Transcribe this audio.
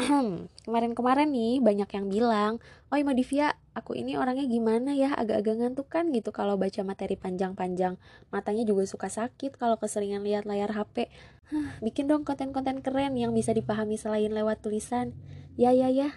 kemarin-kemarin nih banyak yang bilang, oh Ima Divya, aku ini orangnya gimana ya, agak-agak ngantuk kan gitu kalau baca materi panjang-panjang. Matanya juga suka sakit kalau keseringan lihat layar HP. Hah, bikin dong konten-konten keren yang bisa dipahami selain lewat tulisan. Ya ya ya,